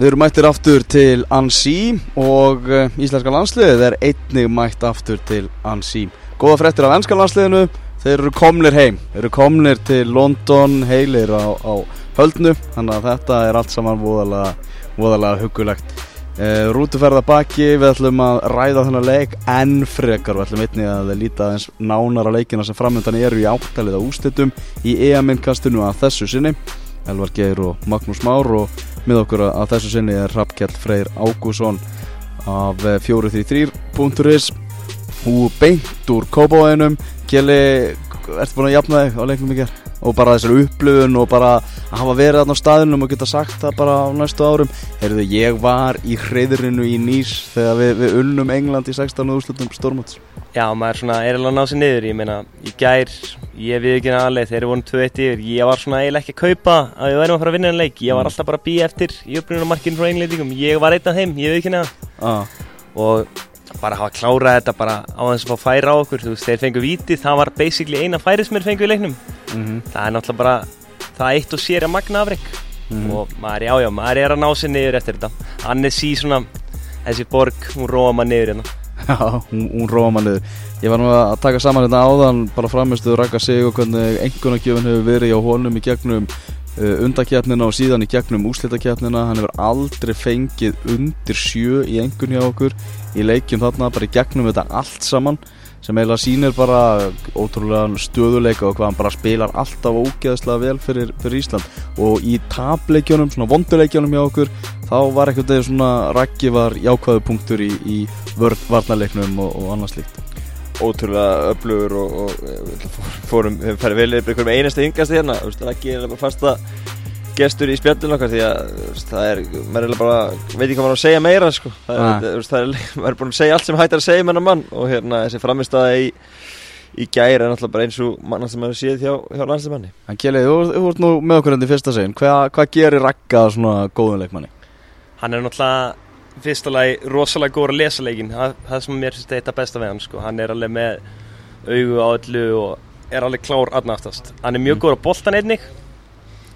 Við erum mættir aftur til Ansi og uh, íslenska landsliðið er einnig mætt aftur til Ansi. Góða frettir af ennska landsliðinu, þeir eru komnir heim, þeir eru komnir til London heilir á, á höldnu, þannig að þetta er allt saman voðalega, voðalega hugulegt. Uh, Rútuferða baki, við ætlum að ræða þennan leik enn frekar, við ætlum einnig að líta aðeins nánara leikina sem framöndan eru í áttalið á úslitum í EM-innkastinu að þessu sinni. Elvar Geir og Magnús Már og með okkur að þessu sinni er Rappkjell Freyr Ágússon af 433.is og beint úr Kópáðinum Kjelli, ertu búin að jafna þig á leiknum gerð? og bara þessari upplöfun og bara að hafa verið þarna á staðinum og geta sagt það bara á næstu árum Heyrðu, ég var í hreyðrinu í Nýs þegar við, við unnum England í 16. úrslutum Stormóts Já, maður svona er alveg að ná sér niður ég meina, í gær, ég við ekki aðlega þeir eru vonuð 2-1 yfir, ég var svona eiginlega ekki að kaupa að við værum að fara að vinna en leik. Ég var alltaf bara að býja eftir í uppbrunamarkinu frá englendingum. Ég var einn af þeim, ég við ekki neða ah. og bara hafa klárað þetta bara á þess að fá færa á okkur þú veist, þeir fengu vítið, það var basically eina færi sem þeir fengu í leiknum. Mm -hmm. það er náttúrulega bara, það eitt og sér að magna afreg Mm -hmm. og maður, já, já, maður er að ná sér niður eftir þetta. Annessi svona, þessi borg hún róa maður niður hérna Já, hún, róa mann niður Ég var nú að taka saman hérna áðan bara framistuðu rækka sig og hvernig engunagjöfun hefur verið á honum í gegnum uh, undakjarnina og síðan í gegnum úslitakjarnina hann hefur aldrei fengið undir sjö í engun hjá okkur í leikjum þarna, bara í gegnum þetta allt saman sem eiginlega sýnir bara ótrúlega stöðuleika og hvað hann bara spilar alltaf ógeðslega vel fyrir, fyrir Ísland. Og í tapleikjónum, svona vonduleikjónum hjá okkur þá var eitthvað þegar svona rækki var jákvæðu punktur í, í varnarleiknum og, og annars líkt ótrúlega öflugur og, og fórum, við færum vel yfir einhverjum einasta yngast hérna, ekki er bara fasta gestur í spjallinu okkar því að þú veist, það er, maður er bara veit ekki hvað maður á að segja meira sko. Það er, þú veist, það er, maður er búin að segja allt sem hættar að segja með hennar mann og hérna þessi framistæða í, í gæri er náttúrulega bara eins og mann sem maður séð hjá, hjá landslýmanni En Kjeli, þú, þú ert nú með okkur enn í fyrsta segin hvað, hvað gerir Rækka svona góðum leikmanni? hann er náttúrulega fyrsta lagi rosalega góður að lesa leikin það, það sem mér finnst þetta besta við hann sko. hann er alveg með augu á öllu og er alveg klár aðnaftast hann er mjög Mm. góður á boltan einnig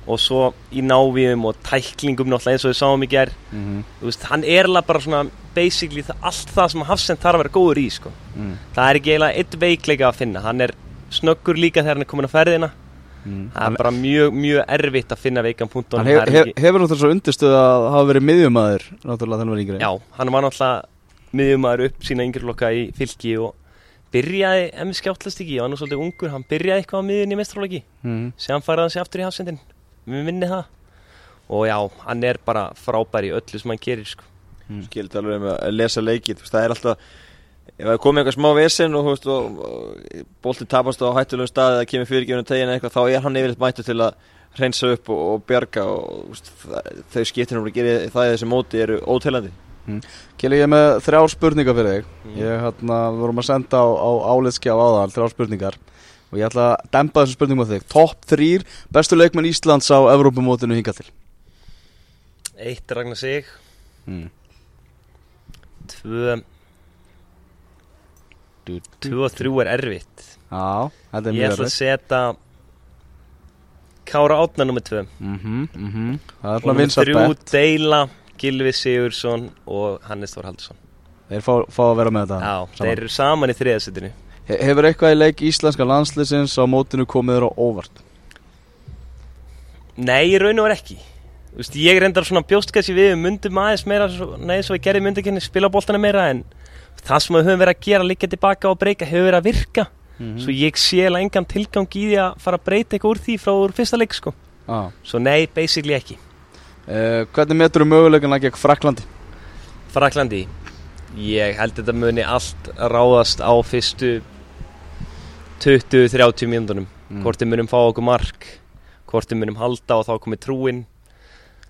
og svo í návíum og tæklingum náttúrulega eins og við sáum í ger Mm -hmm. Þú veist, hann er alveg bara svona basically það, allt það sem Hafsend þarf að vera góður í sko. mm. það er ekki eiginlega eitt veikleika að finna hann er snöggur líka þegar hann er komin á ferðina Mm. það er bara mjög, mjög erfitt að finna veikan punkt Hann hef, hef, hefur náttúrulega svo undirstöð að hafa verið miðjumæður náttúrulega þannig var yngri Já, hann var náttúrulega miðjumæður upp sína yngjurlokka í fylki og byrjaði, ef við skjáttlast ekki, ég var nú svolítið ungur, hann byrjaði eitthvað á miðjunni mm. síðan færði hann sig aftur í hafsendin, við minni það. Og já, hann er bara frábær í öllu sem hann gerir sko. skildi alveg með að lesa leikið þú veist, það er alltaf ef það komið eitthvað smá vesen og, þú veist, og, og boltin tapast á hættulegum staði eða kemur fyrirgefinu tegin eitthvað þá er hann yfirleitt mættu til að hreinsa upp og, og bjarga og þú veist, það, þau skiptir hann að gera það í þessi móti eru óteilandi Kjeli, ég er með þrjár spurningar fyrir þig. Mm. Ég hérna, við vorum að senda á, á álitskjá áðan þrjár spurningar og ég ætla að dempa þessum spurningum á þig. Topp þrýr bestu leikmenn Íslands á Evrópumótinu hingað til. Eitt Ragnar Sig, mm. tvö. Tvö og þrjú er erfitt. Já, þetta er Ég mjög ætla að erfitt. setja Kára Átna nummer tvö. Mm -hmm, Það er og vinsat þrjú Deila, Gilvi Sigursson og Hannes Þór Haldursson Þeir fá, fá að vera með þetta Já, saman. þeir eru saman í þriðasettinu He- Hefur eitthvað í leik íslenska landsliðsins á mótinu komið þér á óvart? Nei, í raun og er ekki Þú veist, Ég reyndar svona bjóstkassi við við myndum aðeins meira Nei, svo við gerðum myndakenni spila boltana meira en það sem við höfum verið að gera líka tilbaka og breyka hefur verið að virka Mhm. svo ég sé eiginlega engan tilgang í því að fara að breyta eitthvað úr því frá úr fyrsta leik sko. Ah. svo nei, basically ekki Uh, hvernig metur þú möguleikana gegn Fraklandi? Fraklandi ég held þetta muni allt ráðast á fyrstu 20-30 mínúndunum Mm. hvort við munum fá okkur mark hvort við munum halda og þá komið trúin.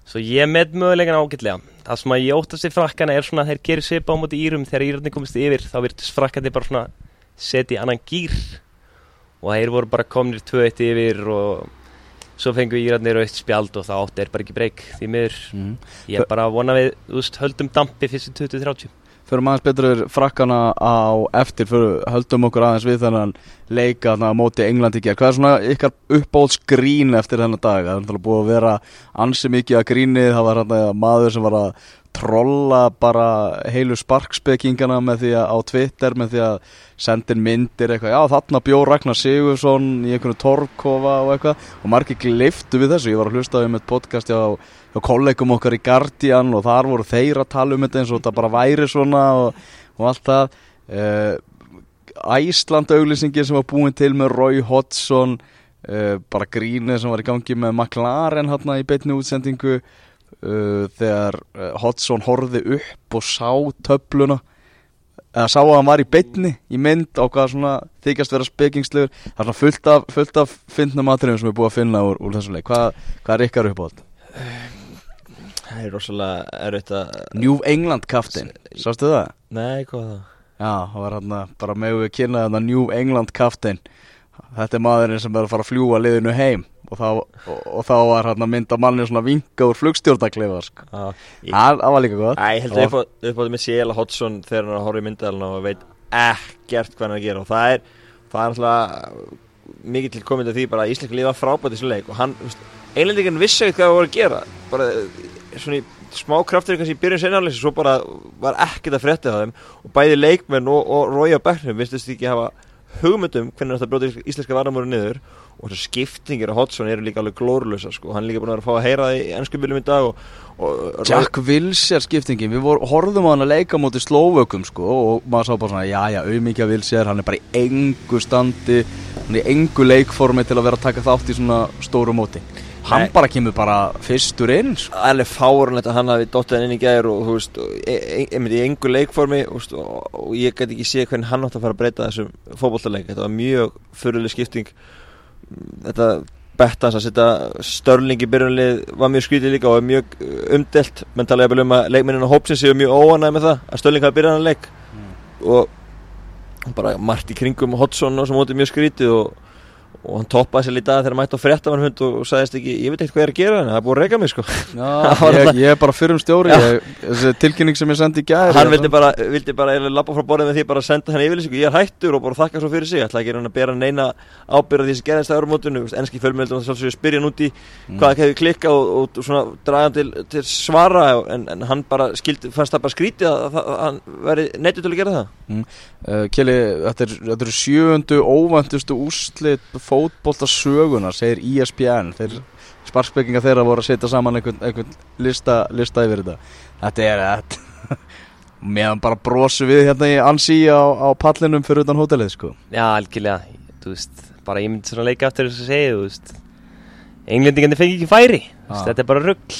Svo ég með mögulegan ágætlega. Það sem að ég óttast í frakkana er svona þeir gerir svipa á móti írum. Þegar írarnir komist yfir þá virtist frakkandi bara svona setja í annan gýr og þeir voru bara komnir 2-1 yfir og svo fengu írarnir aukt spjald og það átti er bara ekki breyk því miður. Mm. ég er bara vona við veist, höldum dampi fyrstu 20-30 fyrir maður betur frakkana á eftir fyrir höldum okkur aðeins við þennan leika þarna á móti Englandi í gerð hvað er svona ykkar uppbóðs grín eftir þennan dag? Það er náttúrulega búið að vera ansi mikið að grínið, það var hérna maður sem var að trolla bara heilu sparkspekingana með því að á Twitter með því að sendin myndir eitthvað, já þarna bjó Ragnar Sigursson í einhvern torfkofa og eitthvað og margir gliftu við þessu, ég var að hlusta um eitt podcast á, á kollegum okkar í Guardian og þar voru þeir að tala um þetta eins og þetta bara væri svona og, og allt það. Uh, Æsland auglýsingin sem var búin til með Roy Hodgson uh, bara grínið sem var í gangi með McLaren hérna í beitni útsendingu uh, þegar Hodgson horfið upp og sá töfluna eða sá að hann var í beitni í mynd á hvað svona þykjast vera spekingslegur. Það er svona fullt af, fullt af fyndna materiðum sem er búið að finna úr, úr þessum leik. Hvað, hvað er ykkar upp á þetta? Það er rosalega erfitt að New England kaftin, sástu það? Nei, hvað það? Já, það var hann bara með við kynna þarna New England kaftin þetta er maðurinn sem er að fara að fljúa liðinu heim og þá, og, og þá var hann að mynda manni svona vinga úr flugstjórnaklefa sko. Ah, ég, það var líka gott Æ, ég held að upp á þetta með Sjela Hodgson þegar hann er að horfa í myndalina og veit ekkert hvað hann að gera og það er, það er alltaf mikið til komið til því bara að Íslenski liða frábært í þessu leik og hann, einlendingin vissi ekkert hvað það voru að gera bara svona í smá kraftur kannski í byrjun senarlegs svo bara var ekkert að frétta það þeim og bæði leikmenn og, og Rója Becknum vistist ekki hafa hugmyndum hvernig þetta bróti íslenska varnamóru niður og þessu skiptingir á Hodgson eru líka alveg glórlösa sko. hann er líka búin að vera að fá að heyra það í ennsku bílum í dag og, og Jack Wilshere skiptingin, við vor, horfðum á hann að leika mútið Slóvökum sko og maður sá bara svona, já já, auðmíkja Wilshere, hann er bara í engu standi, hann er í engu leikformi til að vera að taka þátt í svona stóru móti. Hann bara kemur bara fyrstur inn sko. alveg fárunlegt að hann hafi dottið hann inn í gæður og þú veist, og e- e- einmitt í engu leikformi og, og, ég gæti ekki sé hvernig hann átt að fara að breyta þessum fótbollaleik þetta var mjög fyrirlega skipting. Þetta betta hans að setja störling í byrjunlið var mjög skrítið líka og er mjög uh, umdelt. Menn tala ég um að leikmennina hópsins séu mjög óanæg með það að störling hafi byrjað hann leik. Og bara margt í kringum Hodgson og sem mótið mjög skrítið og og hann toppaði sér lítið að þegar mætti á fréttamanhund og, og sagðist ekki, ég veit ekkert hvað ég er að gera en það er búið að reyka mig sko. Já, ég, ég er bara fyrir um stjóri, ég, þessi tilkynning sem ég sendi í gæri. hann vildi bara, vildi bara lappa frá borðið með því bara að senda hann yfirlýsingu, ég er hættur og bara þakka svo fyrir sig, ætla ekki að bera neina ábyrða því sem gerðist að eurumótinu, enski fjölmjöldum og þess að spyrja út í hvað hefði klikkað og, og, svona draga til, til svara. En, en hann bara skildi, fannst það bara skrítið að, að, hann veri neittur til að gera það. Uh, Kjeli, þetta er, þetta er sjöundu óvæntustu úrslit fótbolta sögunar, segir E ESPN þeir sparkspekinga þeirra voru að setja saman einhvern, einhvern lista, lista yfir þetta. Þetta er þetta meðan bara brosu við hérna í ansi á, á pallinum fyrir utan hótelið sko. Já, algjörlega, þú veist, bara ég myndi svona leika aftur þess að segja, þú veist Englendingandi fengi ekki færi, Já. þetta er bara rugg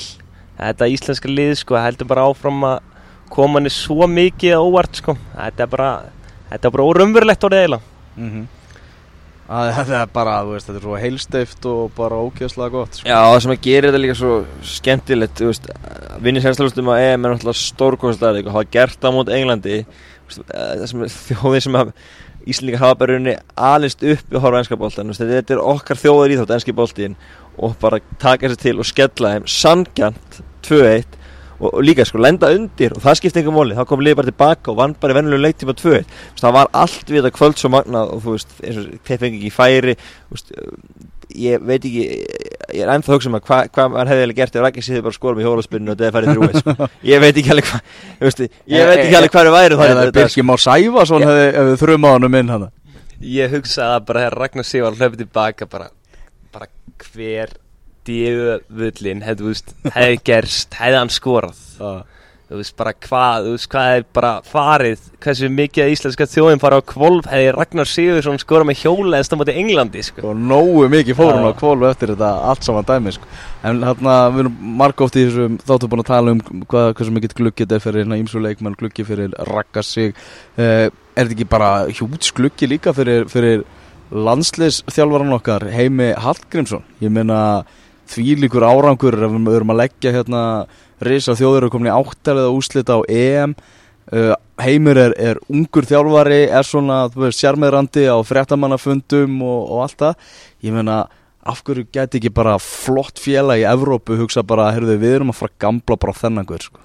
Þetta íslenska lið, sko, heldur bara áfram að koma henni svo mikið óvart, sko. Þetta er bara, þetta er bara órumverulegt orðið eiginlega. Mm að, þetta er bara, þú veist, þetta er svo heilsteift og bara ókjöðslega gott sko. Já, það sem að gera þetta líka svo skemmtilegt þú veist, vinni sérstæðlustum að EM er náttúrulega stórkostlega og hafa gert það mót Englandi. Eh, það sem þjóðir sem hafa bara unni alist upp við að horfa þú veist, þetta er okkar þjóðar í þátt enski boltin og bara taka sér til og skella þeim sangjant 2-1 og, og líka sko lenda undir og það skipti einhver móli, þá kom liðið bara tilbaka og vann bara í vennulegum leiktíma 2 Þú veist, það var allt við þetta kvöld svo magnað og þú veist, eins og þeir fengi ekki færi þú veist, ég veit ekki ég er ennþá að hugsa um að hvað hva maður hefði eiginlega gert ef Rækki síður bara skorum í hólaspinnu og þetta er færið þrjúið sko. ég veit ekki alveg hvað ég veit ekki alveg hvað er væri eða Birgir Már Sæfason hefði, hefði þrjum á hann inn hann Ég hugsaði að bara Ragnar Sig var hlöfið tilbaka bara, bara hver djöfullin hefði, veist, hefði gerst, hefði hann skorað þú veist bara hvað, þú veist hvað er bara farið, hversu mikið að íslenska þjóðin fara á kvolf hefði Ragnar Sigursson skorað með hjóla eða stammáti Englandi sko. og nógu mikið fórum Já. á kvólu eftir þetta allt saman dæmi sko. en hérna við erum margótt í þessum þáttu búin að tala um hvað, hversu mikið gluggi þetta er fyrir hérna ímsu leikmenn gluggi fyrir rakka sig uh, er þetta ekki bara hjúts gluggi líka fyrir, fyrir landsliðsþjálfaran okkar Heimi Hallgrímsson ég meina því líkur árangur við erum að leggja hérna risa þjóður eru komin í áttar eða úslita á EM. Uh, Heimur er, er ungur þjálfari er svona, sjarmeðrandi á fréttamannafundum og, og allt það. Ég meina, af hverju geti ekki bara flott fjela í Evrópu hugsa bara, heyrðu, við erum að fara að gamla bara þennan guður, sko?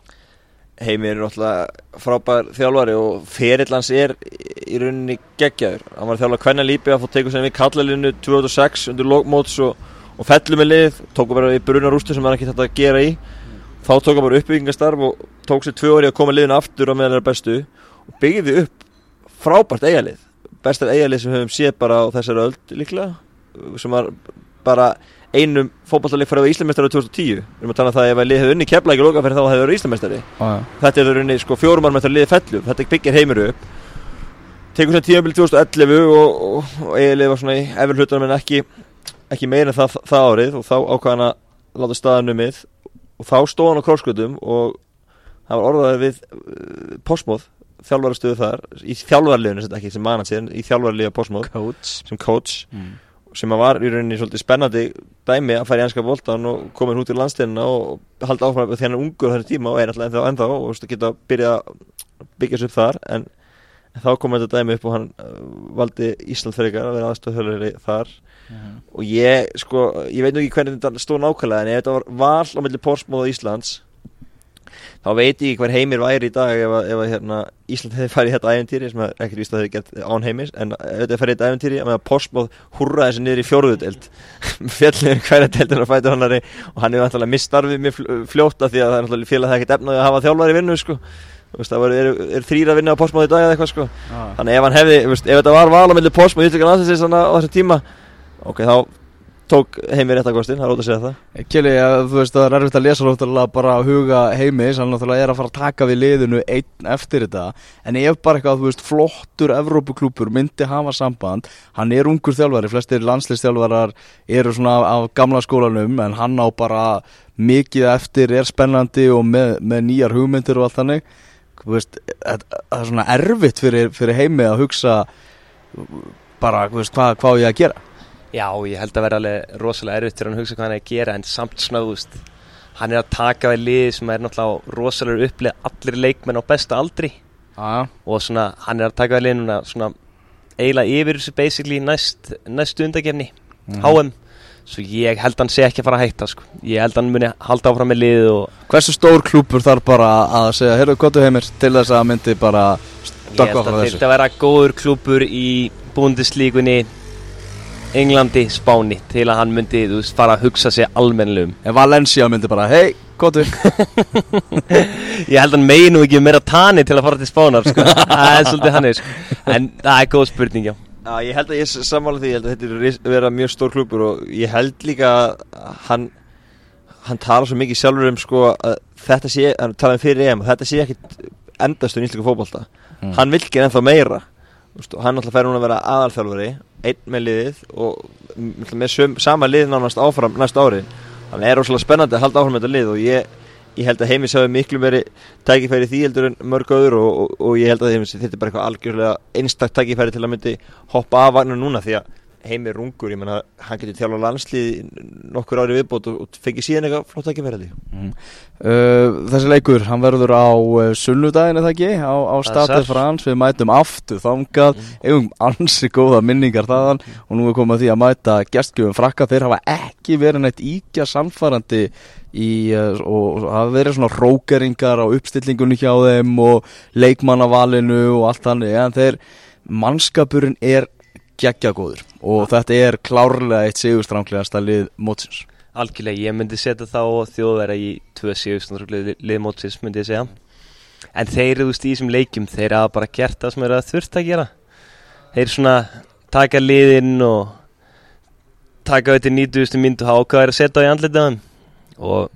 Heimir er náttúrulega frábær þjálfari og ferillans er í rauninni geggjaður. Hann var þjálfari hvernig lípi að fótt teikur sem við kallalinu 2006 undir lókmóts og, og fellum með lið, tóku bara í brunarústu sem hann ekki þetta að gera í. Þá tók hann bara uppbyggingastarf og tók sér tvö orði að koma liðinu aftur á meðan það er bestu og byggði upp frábært eigalið. Bestar eigalið sem við höfum séð bara á þessari öld líklega sem var bara einum fótballtalið fyrir að vera Íslamestari 2010 við erum að tala um það að ef að lið hefur unni kepla ekki loka fyrir þá hefur verið Íslamestari ah, þetta er unni sko fjórumar með þetta lið fellum þetta byggir heimir upp. Tekur sér tímafél 2011 og, og, og eiginlega var svona í efur hlutunum en ekki, ekki meira það, það árið og þá ákvæðan að láta staðan um mið og þá stóð hann á krosskutum og það var orðaðið við uh, Pósmóð þjálfarastöðu þar í þjálfarliðinu sem ekki sem mann sér í þjálfarliða Pósmóð Coach. Sem coach. Mm. sem var í rauninni svolítið spennandi dæmi að fara í ennska voltan og koma út í landsteinina og halda áfram því hann er ungur þenni tíma og er alltaf ennþá, ennþá og stu, geta byrjað að byggja sér upp þar. En, en þá kom þetta dæmi upp og hann uh, valdi Ísland fyrir ykkar að vera aðstofhjörður þar Mhm. og ég sko, ég veit nú ekki hvernig þetta stóð nákvæmlega en ef þetta var val á milli Pórsmóð og Íslands þá veit ég hver heimir væri í dag ef, ef hérna, Ísland hefði farið í þetta æventýri sem ekkert víst að hefði gert án heimis en ef þetta farið í þetta æventýri að Pórsmóð hurraði þessi niður í fjóruðudeld fjallið hverja deildin að fæta hannari og hann hefur náttúrulega misstarfið mér fljóta því að það er náttúrulega félag það ekkert efnaði að hafa þjálfari í vinnu sko veist, það eru er, er þrýra að vinna á Pórsmóð í dag eða eitthvað sko ah. Þannig ef hann hefði, veist, ef þetta var val á milli Pórsmóð og Íslandska landsins á þessum tíma Ok, þá tók heimir rétt að kostin, það er ótt að segja það. Kili, ja, þú veist það er erfitt að lesa náttúrulega bara að huga heimis hann náttúrulega er að fara að taka við liðinu einn eftir þetta. En ef bara eitthvað, þú veist, flottur Evrópuklúpur myndi hafa samband hann er ungur þjálfari, flestir landslistjálfarar eru svona af, gamla skólanum en hann á bara mikið eftir, er spennandi og með, með nýjar hugmyndir og allt þannig. Veist, það er svona erfitt fyrir, fyrir heimi að hugsa bara, þú veist, hvað, hvað ég að gera Já, ég held að vera alveg rosalega erfitt hann að hugsa hvað hann er að gera en samt snöðust hann er að taka við liði sem er náttúrulega rosalega upplið allir leikmenn á besta aldri. Já, og svona hann er að taka við liði núna svona eiginlega yfir þessu basically næst, næstu undakefni Mhm. HM svo ég held hann sé ekki að fara að hætta sko. ég held hann muni halda áfram með liðið og Hversu stór klúpur þarf bara að segja Heyrðu, hvað þú heimir til þess að myndi bara ég stökka held frá að þessu? þetta vera góður klúpur í búndislíkunni Englandi, Spáni til að hann myndi þú veist, fara að hugsa sig almennlegum En Valencia myndi bara, hei, þú Ég held að hann megi nú ekki meira tani til að fara til Spánar sko. Það er svolítið hann sko. En það er góð spurning, já Já, ég held að ég er sammála því, ég held að þetta er vera mjög stór klubur og ég held líka að hann hann tala svo mikið sjálfur um sko að þetta sé, hann tala um fyrir EM þetta sé ekkit endastur í íslika fótbolta Mm. hann vil ekki ennþá meira hann alltaf fær núna að vera aðalþjálfari einn með liðið og með söm, sama lið nánast áfram næst ári. Hann er rosalega spennandi að halda áfram þetta lið og ég, ég held að heimis hafi miklu meiri tækifæri því heldur en mörg öður og, og, og ég held að heimis þetta er bara eitthvað algjörlega einstakt tækifæri til að myndi hoppa af vagnar núna því að heimi er ungur, ég menna hann getur þjálfa landslið nokkur ári viðbót og, og fengið síðan eitthvað flott tækifæri held ég. uh, Þessi leikur, hann verður á uh, sunnudaginn, eða ekki? Á, á Það satt. Frans, við mætum aftur þangað eigum ansi góða minningar þaðan og nú er komið að því að mæta gestgjöfum frakka, þeir hafa ekki verið neitt íkja samfarandi í, uh, og hafa verið svona rókeringar á uppstillingunni hjá þeim og leikmannavalinu og allt þannig, en þeir mannskapurinn er geggjagóður og þetta er klárlega eitt sigurstránglegasta lið mótsins. Algjörlega, ég myndi setja þá þjóðverða í tvö síðust liðmótsins myndi ég segja. En þeir, veist, í þessum leikjum þeir hafa bara gert það sem þeir hafa þurft að gera. Þeir svona taka liðinn og taka auðvitað 90. myndu og ákvaða er að setja á í andlitaðum og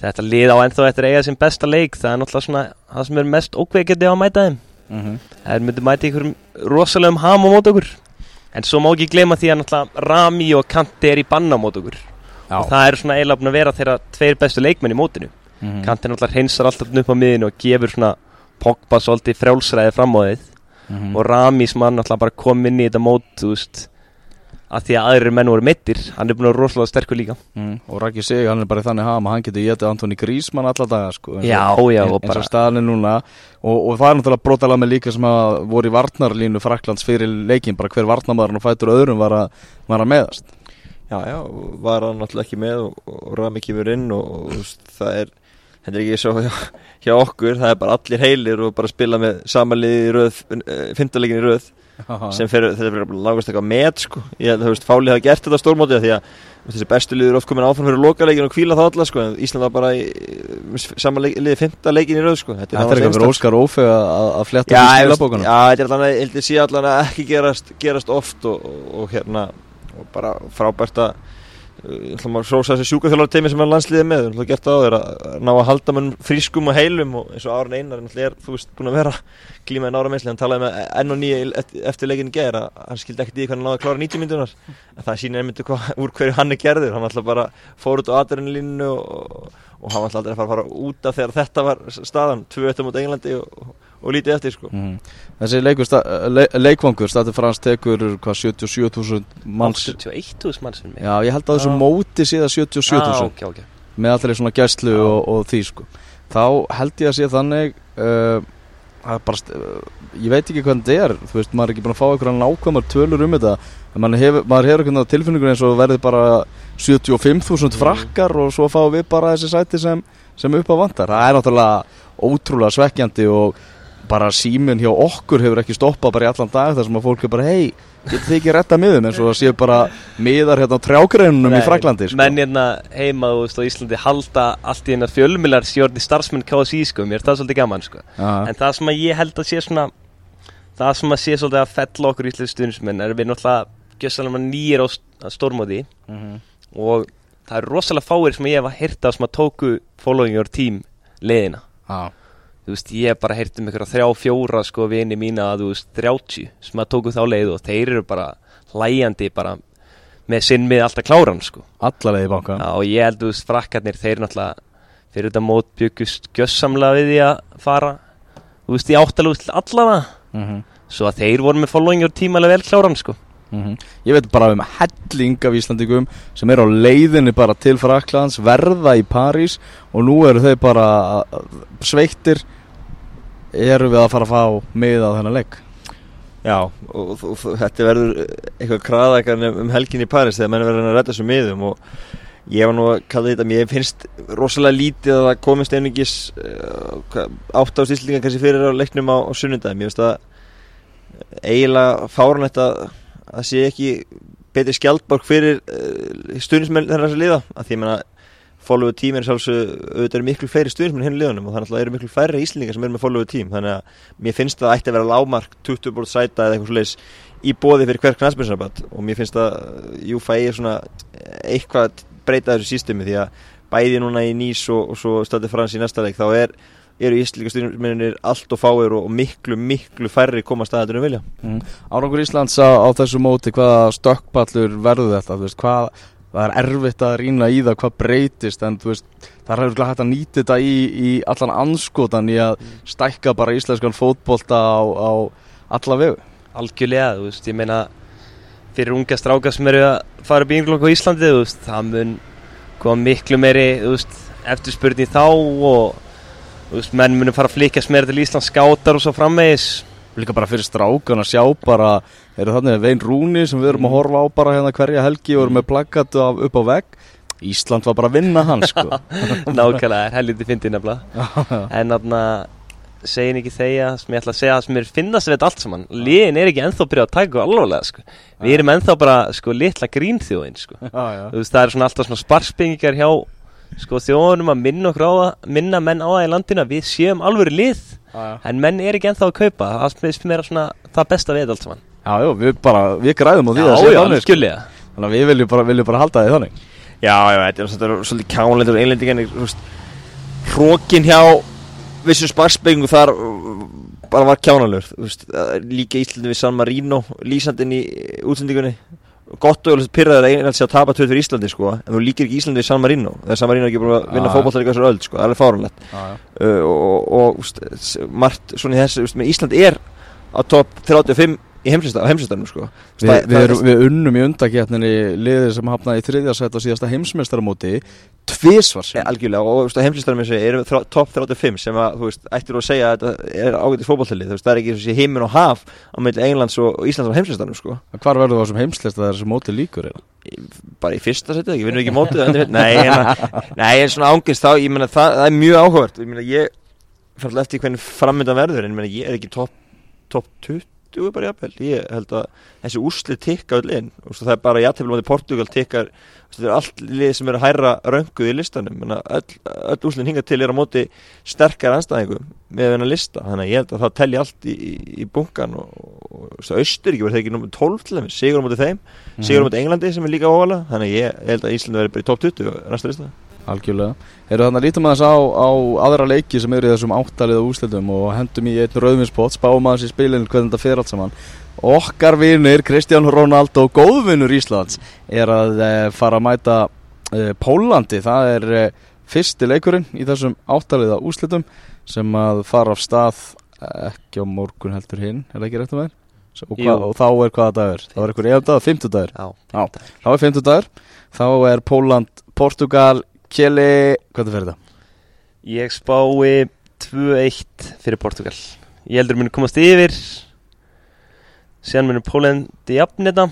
þetta lið á ennþá eftir eiga sem besta leik það er náttúrulega svona það sem er mest ókveikjandi á að mæta þeim. Mm -hmm. Það myndi mæta einhverjum rosalegum ham á mót okkur En svo má ekki gleyma því að náttúrulega Rami og Kanti er í banna mót okkur Já. Og það er svona eiginlega búin að vera þeirra tveir bestu leikmenn í mótinu mm -hmm. Kanti náttúrulega hreinsar alltaf upp á miðinu og gefur svona Pogba svolítið frjálsræði fram á þið Mhm. Og Rami sem hann náttúrulega bara kom inn í þetta mót Þú veist að því að aðrir menn voru meittir Hann er búin að vera rosalega sterkur líka. Mm, og Raki Sig, hann er bara í þannig ham að hann getur getið Antoni Grísmann alla daga sko, eins og- Já, já, og eins bara og staðan er núna. Og, og það er náttúrulega brotalega með líka sem að voru í varnarlínu Fraklands fyrir leikin bara hver varnarmaðurinn og fætur öðrum var að, var að meðast. Já, já, var hann náttúrulega ekki með og, og Rami kemur inn og, og það er þetta er ekki svo hjá, hjá okkur það er bara allir heilir og bara spila með samanliði í röð, fymtalegin í röð sem fyrir, þetta er bara langast eitthvað með sko, ég að þú veist, Fáli hafa gert þetta stórmótið því að þessi bestu liður oft komin áfram fyrir lokaleikin og kvíla það alla sko, en Ísland var bara í samanliði fymta leikin í röð sko. Þetta er eitthvað fyrir Óskar Ófe að að fletta í skilabókunum. já, þetta er allan að, ég held að sé allan að ekki gerast, gerast oft og, og, og hérna, og bara frábært að maður að srósa þessi sjúkaþjólar teimi sem er landsliðið með, þú ætla að á þér að ná að halda mann frískum og heilum og eins og Árun Einar er, þú veist, búin að vera glímaði nára meðsli, hann talaði með enn og nýja eftir leikin ger að hann skildi ekkert í hvað hann náði að klára 90 myndunar en það sýnir einmitt hvað, úr hverju hann er gerður. Hann alltaf bara fór út á adrenalínu og, og hann alltaf aldrei að fara, fara út af þegar þetta var staðan. 2-1 mot Englandi og, og lítið eftir sko. Mhm. Þessi leikur, sta, le, leikvangur, Stati Frans tekur hvað 77.000 manns 81.000 mann sem mig Já, ég held að þessu Já. móti síðan 77.000 ah, ok, ok með allir svona gæslu Já. og, og því sko. þá held ég að sé þannig uh, að bara, uh, ég veit ekki hvað þetta er þú veist, maður er ekki búin að fá einhverja nákvæmar tölur um þetta en maður hefur, maður hefur einhvern tilfinningur eins og verði bara 75.000 Mm. frakkar og svo fáum við bara þessi sæti sem, sem upp á vantar það er náttúrulega ótrúlega svekkjandi og bara síminn hjá okkur hefur ekki stoppað bara í allan dag þar sem að fólk er bara hei, getur þið ekki retta miðum eins og það séu bara miðar hérna á trjágreinunum í Fraklandi sko. menn hérna heima á Íslandi halda allt í hennar fjölmilar stjórni starfsmenn KSI sko, mér er það svolítið gaman sko. Já. en það sem að ég held að sé svona það sem að sé svolítið að fella okkur íslensk stuðnismenn er við náttúrulega gjössalega nýjir á st- á stórmóti Mhm. og það eru rosalega fáir sem ég hef að hýrta sem að tóku following your team leiðina Já. Þú veist, ég hef bara heyrt um einhverja þrjá fjóra sko vini mína að þú veist 30 sem að tóku þá leið og þeir eru bara hlæjandi bara með sinn með alltaf kláran sko. Alla leið í banka. Já, og ég held þú veist frakkarnir þeir náttúrulega fyrir þetta mót byggust gjössamlega við því að fara þú veist í áttalúst allavega mm svo að þeir voru með following your team alveg vel kláran sko Ég veit bara um helling af Íslandingum sem er á leiðinni bara til Fraklands verða í París og nú eru þeir bara uh, sveittir eru við að fara að fá miða á þennan leik? Já, og, og, þetta verður eitthvað kraðakan um helgin í Paris þegar menn verður að redda þessu miðum og ég var nú að kalla þetta, mér finnst rosalega lítið að það komist einungis uh, átt á sýslinga kannski fyrir á leiknum á, á sunnundagum, ég finnst að eiginlega fárunætt að það sé ekki betri skjaldborg fyrir uh, stuðnismenn þennar þess að liða, að því ég meina followu tím er sjálfsög, auðvitað eru miklu fleiri stuðnismenn hinn liðunum og þannig að það eru miklu færri íslendingar sem eru með followu tím, þannig að mér finnst það ætti að vera lámark 20 bort sæta eða eitthvað svo í bóði fyrir hver knæsbjörnsrabatt og mér finnst að Júfa er svona eitthvað breyta þessu sístemi því að bæði núna í Nýs og, og svo stætti Frans í næsta leik þá er, eru íslendingar stuðnismennir allt og fáir og, miklu, miklu færri koma staðatur um vilja. Mm. Árangur Íslands á, á þessu móti hvaða stökkpallur verður þetta? Hvað, það er erfitt að rýna í það hvað breytist en þú veist það er hægt að nýta þetta í, í allan anskotan í að stækka bara íslenskan fótbolta á, á alla vegu. Algjörlega, þú veist, ég meina fyrir unga stráka sem eru að fara upp í ynglokk á Íslandi, þú veist, það mun koma miklu meiri, þú veist, eftirspurning þá og þú veist, menn munum fara að flikast meira til Íslands skátar og svo framvegis líka bara fyrir strákan að sjá bara eru þannig Vein Rúni sem við erum að horfa á bara hérna hverja helgi og erum með plaggatu af upp á vegg. Ísland var bara að vinna hann sko. Nákvæmlega, er helviti fyndið nefnilega. En þarna segin ekki þeia sem ég ætla að segja sem er finnast við þetta allt saman. Liðin er ekki ennþá byrjað að taka alvarlega sko. við erum ennþá bara sko, litla grínþjóðin sko. já, já. Veist, það er svona alltaf svona sparspengingar hjá sko, þjóðunum að minna, það, minna menn á það í landinu að við séum alvöru lið. Já. en menn er ekki ennþá að kaupa. Það finnst mér svona það besta við allt saman. Já, já, við bara, við græðum á því já, að sé já, þannig, sko. Þannig að við viljum bara, viljum bara halda því þannig. Já, já, þetta er svolítið kánleitur einlendingan Hrókin hjá vissum sparspengu þar bara var kjánalur líka Íslandi við San Marino lýsandinn í útsendingunni gott og pyrraður að einhvern sé að tapa töð fyrir Íslandi sko, en þú líkir ekki Íslandi við San Marino. Þegar San Marino er ekki búin að vinna Já. fótbollar í þessar öll, sko, það er fárunlegt uh, og, og, og úst, margt svona í þessu, Ísland er á topp 35 í heimslistanum sko. Vi, Það- við, það- erum, við unnum í undaketninni liðið sem hafnaði í þriðja set á síðasta heimsmeistaramóti tvísvar sem Algjörlega og og eru þrá- topp 35 sem að, þú veist, ættir að segja að þetta er ágætið fótballtalið, þú veist, það er ekki sé heimin og haf á milli Englands og, Íslands á heimslistanum, sko. Hvar verður það sem heimslist að þessi móti líkur eða? bara í fyrsta setið, ekki, vinnur ekki mótið nei, hérna, nei, en svona ángist þá, ég meina, það, það er mjög áhugavert. Ég ég fann alltaf eftir hvernig frammyndan verður en ég ég er ekki topp top 20 bara jafnvel, ég held að þessi úrslit tikka öll inn, og það er bara jafnvel á móti Portugal tikkar, þetta er allt lið sem eru hærra rönguð í listanum. Öll, öll úrslit hinga til er á móti sterkar anstæðingum með þennan lista. Þannig að ég held að það telli allt í, í, í bunkan og, og, og Östuríki verður það ekki nummer 12 til þeim, sigur á móti þeim. Sigur á móti Englandi sem er líka óvala þannig að ég, held að Íslandi verður bara í top 20 og næsta lista Algjörlega. Eru þannig að lítum aðeins á, á aðra leiki sem eru í þessum áttalið og úrslitum og hendum í einn rauðvinspott, spáum aðeins í spilinu hvernig þetta fer allt saman. Okkar vinur, Kristján Ronaldo, góðvinur Íslands, er að e, fara að mæta e, Pólandi. Það er e, fyrsti leikurinn í þessum áttalið og úrslitum sem að fara af stað eh, ekki á morgun heldur hinn, er það ekki rétt um þeir? Og, hvað, og þá er hvaða dagur? Það var einhver efdagur, fimmtudagur. Já, Þá er fimmtudagur, þá er Póland, Portugal, Kjeli, hvað er þetta? Ég spái 2-1 fyrir Portugal. Ég heldur muni komast yfir. Síðan muni Pólandi jafn þetta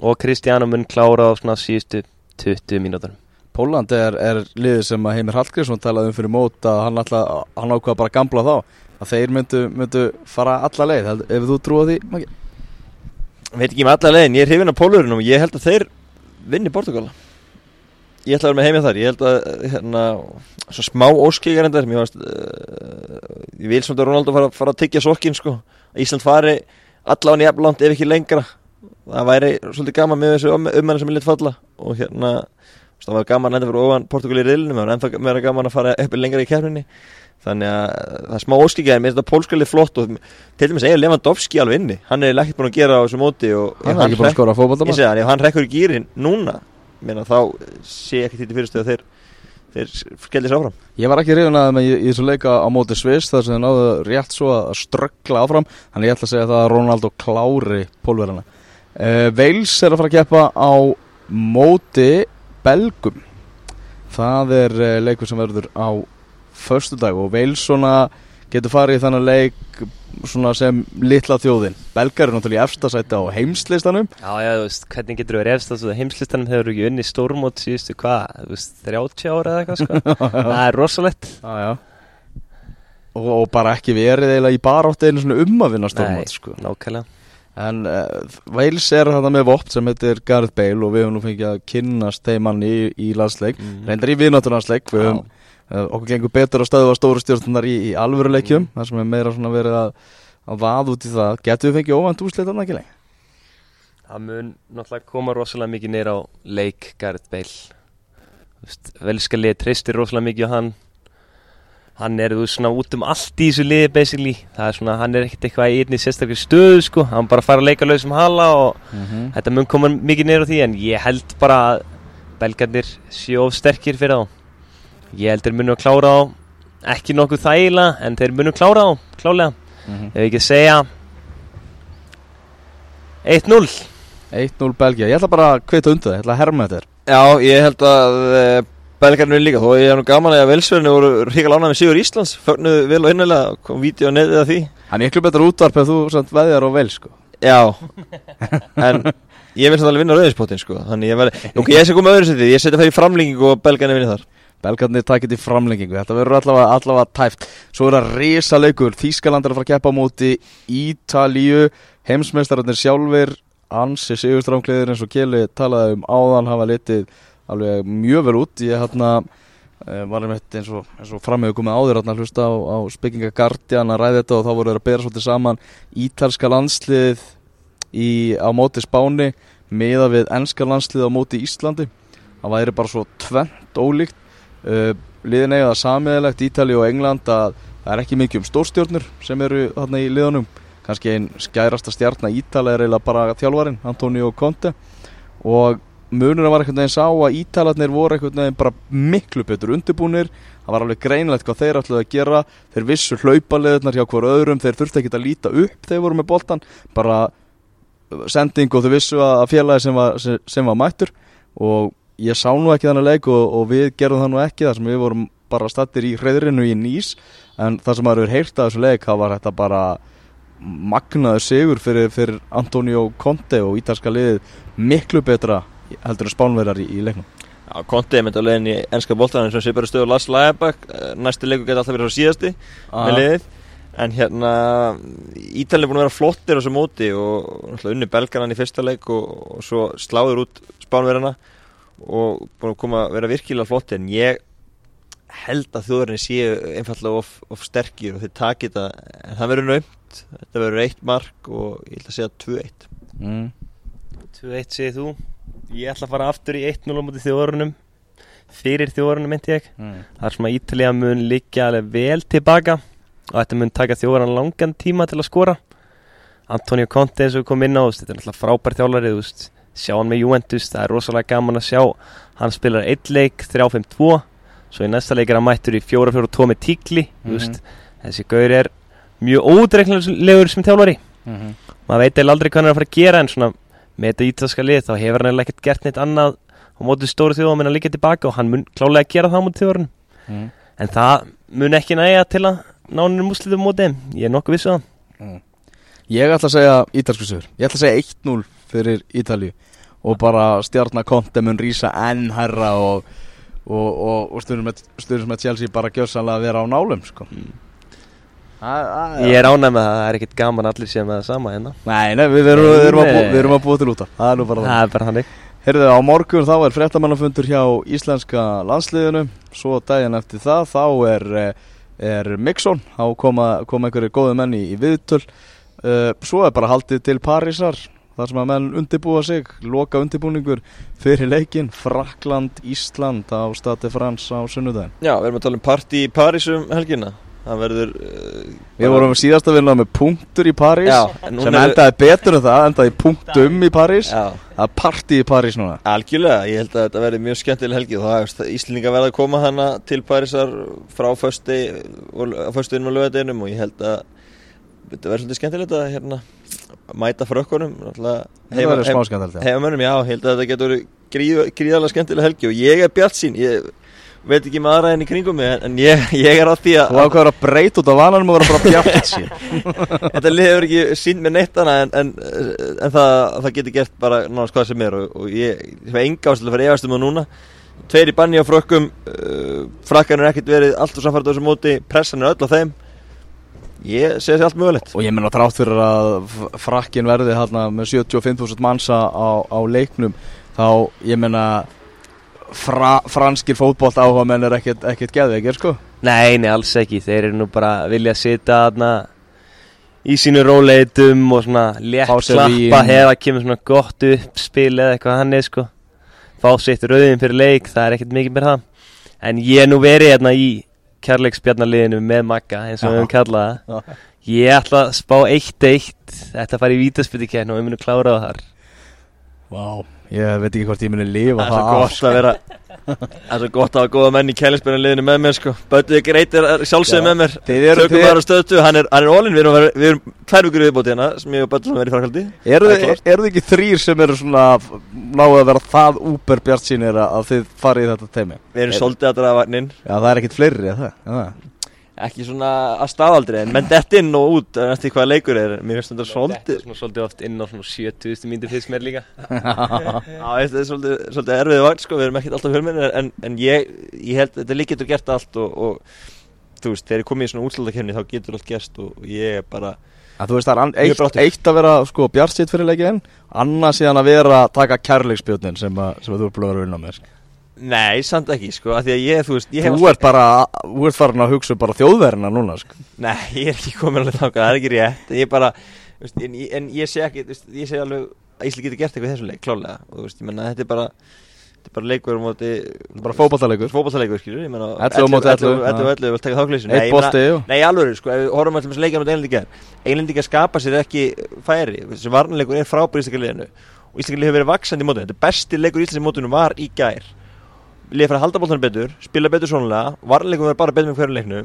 Og Kristjana mun klára á svona síðustu 20 mínútur Póland er, er liðið sem að Heimir Hallgrímsson talaði um fyrir mót að hann, ætla, hann ákvað bara að gamla þá. Að þeir myndu, myndu fara alla leið. Ef þú trúa því Maggi? veit ekki með alla leiðin, ég er hrifin af pólurinn og ég held að þeir vinni Portugal ég ætla að vera með heimja þar. Ég held að hérna, svo smá óskíkar endar mér varst uh, ég vil svona að Ronaldo fara, fara að tyggja sorkin sko, að Ísland fari allan í eflant ef ekki lengra. Það væri svolítið gaman með þessu ummenni sem er lit falla. Og hérna það var gaman enda fyrir ofan Portugal í riðlinu það var ennþá meira gaman að fara upp lengra í kefninni þannig að það er smá óskíkja en mér finnst þetta pólskalið flott og til dæmis eiginlega Lewandowski alveg inni. Hann er ekkert búin að gera á þessu móti og Hann er ekki að Ég hann, hann rekkur í gýrin núna meina, þá sé ekki til fyrirstöðu að þeir, þeir skellir sér áfram. Ég var ekki reyðun að með í, þessu leika á móti Sviss þar sem þeir náðu rétt svo að ströggla áfram. Þannig ég ætla að segja það að Ronaldo klári pólverana uh, Veils er að fara að keppa á móti Belgum. Það er uh, leikur sem verður á föstudag og Veils svona getur farið í þannig leik svona sem litla þjóðin. Belgar eru náttúrulega í efstasæti á heimslistanum. Já, já, þú veist, hvernig getur þú verið efst að heimslistanum hefur ekki unni stórmót síðustu hvað, þú veist, 30 ára eða eitthvað sko? Það er rosalegt. Já, já. Og, og bara ekki verið eiginlega í barátt einu svona um að vinna stórmót sko. nákvæmlega. En uh, Wales er þetta með vopt sem heitir Gareth Bale og við höfum nú fengið að kynnast þeim manni í, í landsleik. Mhm. reyndar í viðnátturlandsleik við höfum, okkur gengur betur að stöðva stóru stjórnunar í, í alvöruleikjum Mhm. þar sem er meira svona verið að, að vað út í það. Getur við fengið óvænt úrslit annað ekki lengi Það mun náttúrulega koma rosalega mikið neyra á leik Gareth Bale. Þú veist, Velska liði treystir rosalega mikið á hann. Hann er þú svona út um allt í þessu liði basically. Það er svona, hann er ekkert eitthvað í einni sérstaklega stöðu sko. Hann bara fara að leika lausum hala og þetta mun koma mikið neyra á því En ég held bara að belgarnir séu of sterkir fyrir þá Ég held þeir munu að klára á Ekki nokkuð þægilega, en þeir munu klára á Klálega, ef ekki að segja 1-0 1-0 Belgia, ég ætla bara að kvita undir það, ég ætla að herma þetta Já, ég held að uh, Belgarnu er líka, þó ég er nú gaman að Velsverðinu voru ríkala ánæg með Sigur Íslands. Fögnuðu vel og innilega, kom vídeo netið af því. Það er miklu betur útvarp ef þú samt veðjar á Wales sko. Já, en ég vil samt alveg vinna rauðispottin sko, þannig ég verði Ok, ég sé koma öðru setið, ég setja það í framlengingu og Belgarnu vinni þar Belgarnir takit í framlengingu. Þetta verður allavega, allavega tæft. Svo er það risa leikur Þískaland er að fara að keppa á móti Ítalíu. Heimsmeistararnir sjálfur Ansi Sigurstrámkleðir eins og Keli talaði um áðan hafa litið alveg mjög vel út. Ég hérna uh, var einmitt eins og, og framhefðu komið áður hérna að hlusta á, á Spekinga Guardian að ræða þetta og þá voru þeir að bera svolítið saman Ítalska landslið í, á móti Spáni meða við enska landslið á móti Íslandi. Það væri bara svo tvent ólíkt uh, liðin eiga það samiðilegt Ítali og England að það er ekki mikið um stórstjórnur sem eru þarna í liðunum. Kannski einn skærasta stjarnar Ítali er eiginlega bara þjálfarin, Antonio Conte. Og munurinn var einhvern veginn sá að Ítalarnir voru einhvern veginn bara miklu betur undirbúnir. Það var alveg greinlegt hvað þeir ætlaði að gera. Þeir vissu hlaupaleðunar hjá hver öðrum þeir þurfti ekki að líta upp þegar voru með boltan bara sending og þau vissu að félagi sem var, sem, sem var mættur. Og ég sá nú ekki þannig leik og, og við gerðum það nú ekki þar sem við vorum bara stattir í hreðrinu í nýs en það sem maður hefur heyrt að þessu leik það var þetta bara magnaður sigur fyrir, fyrir Antonio Conte og ítalska liðið miklu betra heldur en spánverðar í, í leiknum. Já, Conte er myndið að leiðin í ennska bóltaðan sem sé bara stöður Lars Læabak næstu leiku geti alltaf verið á síðasti með liðið. En hérna Ítalið er búin að vera flottir á þessu móti og unni belganan í fyrsta leik og, og svo sláður út spánverðina og búin að koma að vera virkilega flotti en ég held að þjóðurinn séu einfallega of, of sterkir og þeir takit að en það verður naumt, þetta verður eitt mark og ég ætla að segja 2-1 mm. 2-1 segir þú. Ég ætla að fara aftur í 1-0 á móti þjóðurunum fyrir þjóðurunum myndi ég. Mm. Það er sem að Ítalija mun liggja alveg vel tilbaka og þetta mun taka þjóðurann langan tíma til að skora. Antonio Conte eins og komum inn á þetta er náttúrulega frábær þjálfarið þú veist, sjá hann með Juventus, það er rosalega gaman að sjá hann spilar eitt leik 3-5-2 svo í næsta leik er hann mættur í 4-4-2 með tíkli mm Mhm. þessi gaur er mjög ódreiknulegur sem þjálfari Mm -hmm. maður veit eða aldrei hvað hann er að fara að gera en svona með þetta ítalska lið þá hefur hann ekkert gert neitt annað á móti stóru þjóðum en að liggja tilbaka og hann mun klálega gera það á móti þjóðurinn Mm. en það mun ekki næja til að nánir múslitum móti þeim. ég er nokkuð vissu það Ég ætla að segja ítalsku sigur Ég ætla að segja 1-0 fyrir Ítalíu. Og bara stjarnar Conte mun rísa enn herra og, og, og, og stundum með, Chelsea bara gjössanlega að vera á nálum sko. ég er ánæg með það, það er ekkert gaman allir séð með það sama hérna. Nei, nei, við erum, við erum, að, við erum að búa til út af. Það er nú bara það það er bara hannig Heyrðu, á morgun þá er fréttamannafundur hjá íslenska landsliðinu. Svo daginn eftir það þá er, eh, er Mixon. Þá koma, koma einhverju góðu menn í, í viðtöl. Uh, Svo er bara haldið til Parísar þar sem að menn undirbúa sig Loka undirbúningur fyrir leikin Frakland, Ísland á Stati Frans á sunnudaginn. Já, við erum að tala um partí í París um helgina. Það verður uh, Við vorum síðast að vinna með punktur í París Já, en sem er- endaði betur en það, endaði punktum í París. Já, Það er partí í París núna. Algjörlega, ég held að þetta verði mjög skemmtileg helgi það er Íslinga verða að koma hana til Parísar frá og lögadeginum og ég held að þetta verður svolítið skemmtilegt að hérna mæta frökkunum verður Heimamönnum, já, held að þetta getur gríð, gríðarlega skemmtileg helgi og ég er bjart sín ég veit ekki aðra enn í kringum mig en, ég, ég er á því að Þú ákveður að breyta út af vananum og vera bara bjart sín Þetta lið hefur ekki sínt með neitt hana en, en, en það, það getur gert bara náttúrulega hvað sem er og, og ég, hef enga ástæðlega fyrir efastum á núna. Tveir í banni á frökkum uh, frakkan er ekkert verið allt og samfært á þessu móti pressan er öll á þeim Ég segi þessi allt mögulegt. Og ég menna trátt fyrir að frakkin verði hérna með 75.000 mannsa á, á leiknum Þá ég menna fra, franskir fótbolt áhuga menn er ekkert, ekkert geðveikir sko. Nei, nei, alls ekki, þeir eru nú bara að vilja sita þarna í sínu róleitum og svona létt klappa hefa kemur svona gott uppspil eða eitthvað hann er sko. Fá sitt rauðin fyrir leik, það er ekkert mikið mér það. En ég er nú verið hérna í kærleiksbjarnarliðinu með Magga eins og við höfum kallað það. Já. ég ætla að spá 1-1 þetta fari í vítaspytikæn og við munum klára það þar Vá. Ég veit ekki hvort ég muni lifa Það er svo gott að vera Það er svo gott að hafa góða menn í kælinsbyrjunliðinu með mér sko. Bötið Greit er sjálfsögð Já. með mér. Tökum bara stöðtu, hann er, hann er ólinn Við erum, að við erum tvær vikur viðbóti hérna sem ég og Bötið verið í framhaldi. Eru Það er þið klárt. eru þið ekki þrýr sem eru svona náðu að vera það úper bjart sínir að þið farið í þetta teimi Við erum Er- svolítið að draga vagnin Já það er ekkert fleiri er það, er það? Ekki svona að staðaldri En menn dett inn og út en eftir hvað leikur er? Mér finnst þetta svolítið er svona svolítið oft inn á svona 70 mínútur fyrst mér líka. Já, þetta er svolítið, svolítið erfið vagn sko Við erum ekkert alltaf fjölmennir En, en ég, ég held þetta lík getur gert allt og, og þú veist, þegar ég kom í svona útslutakenni þá getur allt gerst og ég er bara Að þú veist það er eitt, eitt að vera sko bjart sitt fyrir leikin annað síðan að vera að taka kærleiksbjörnin sem, að- sem að þú er vera að vinna með sko. Nei, samt ekki, sko, því að ég, þú veist Þú ert bara, þú ert farin að hugsa bara þjóðverðina núna sko. Nei, ég er ekki komin alveg þangað, það er ekki rétt. Ég bara, veist, en, en ég sé ekki, veist, ég sé alveg að Ísli getur gert eitthvað í þessum leik, klálega Og veist, ég menna, þetta er bara, þetta er bara leikur móti bara fótballtalegur Fótballtaleikur, skilur, ég menna 11 á móti 11, 11 og 11, vil taka þákleysi Eitt bolti og- Nei, alveg, sko, ef við horfum alltaf með leikja með einlendingar Einlendingar skapa sér ekki færi Þessi varnarleikur er frábær í liðinu. Og lið hefur verið vaksandi í mótinu Þetta besti leikur í Íslika mótinu var í gær Liðið fyrir að halda boltan betur, spila betur svonulega Varnarleikum verður bara betur með hverju leiknu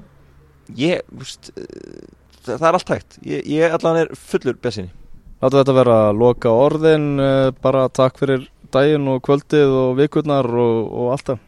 Ég, veist, eh, það, það er allt hægt. Ég, ég allan er fullur besinni láta þetta vera að loka orðin uh, bara takk fyrir daginn og kvöldið og vikurnar og, og alltaf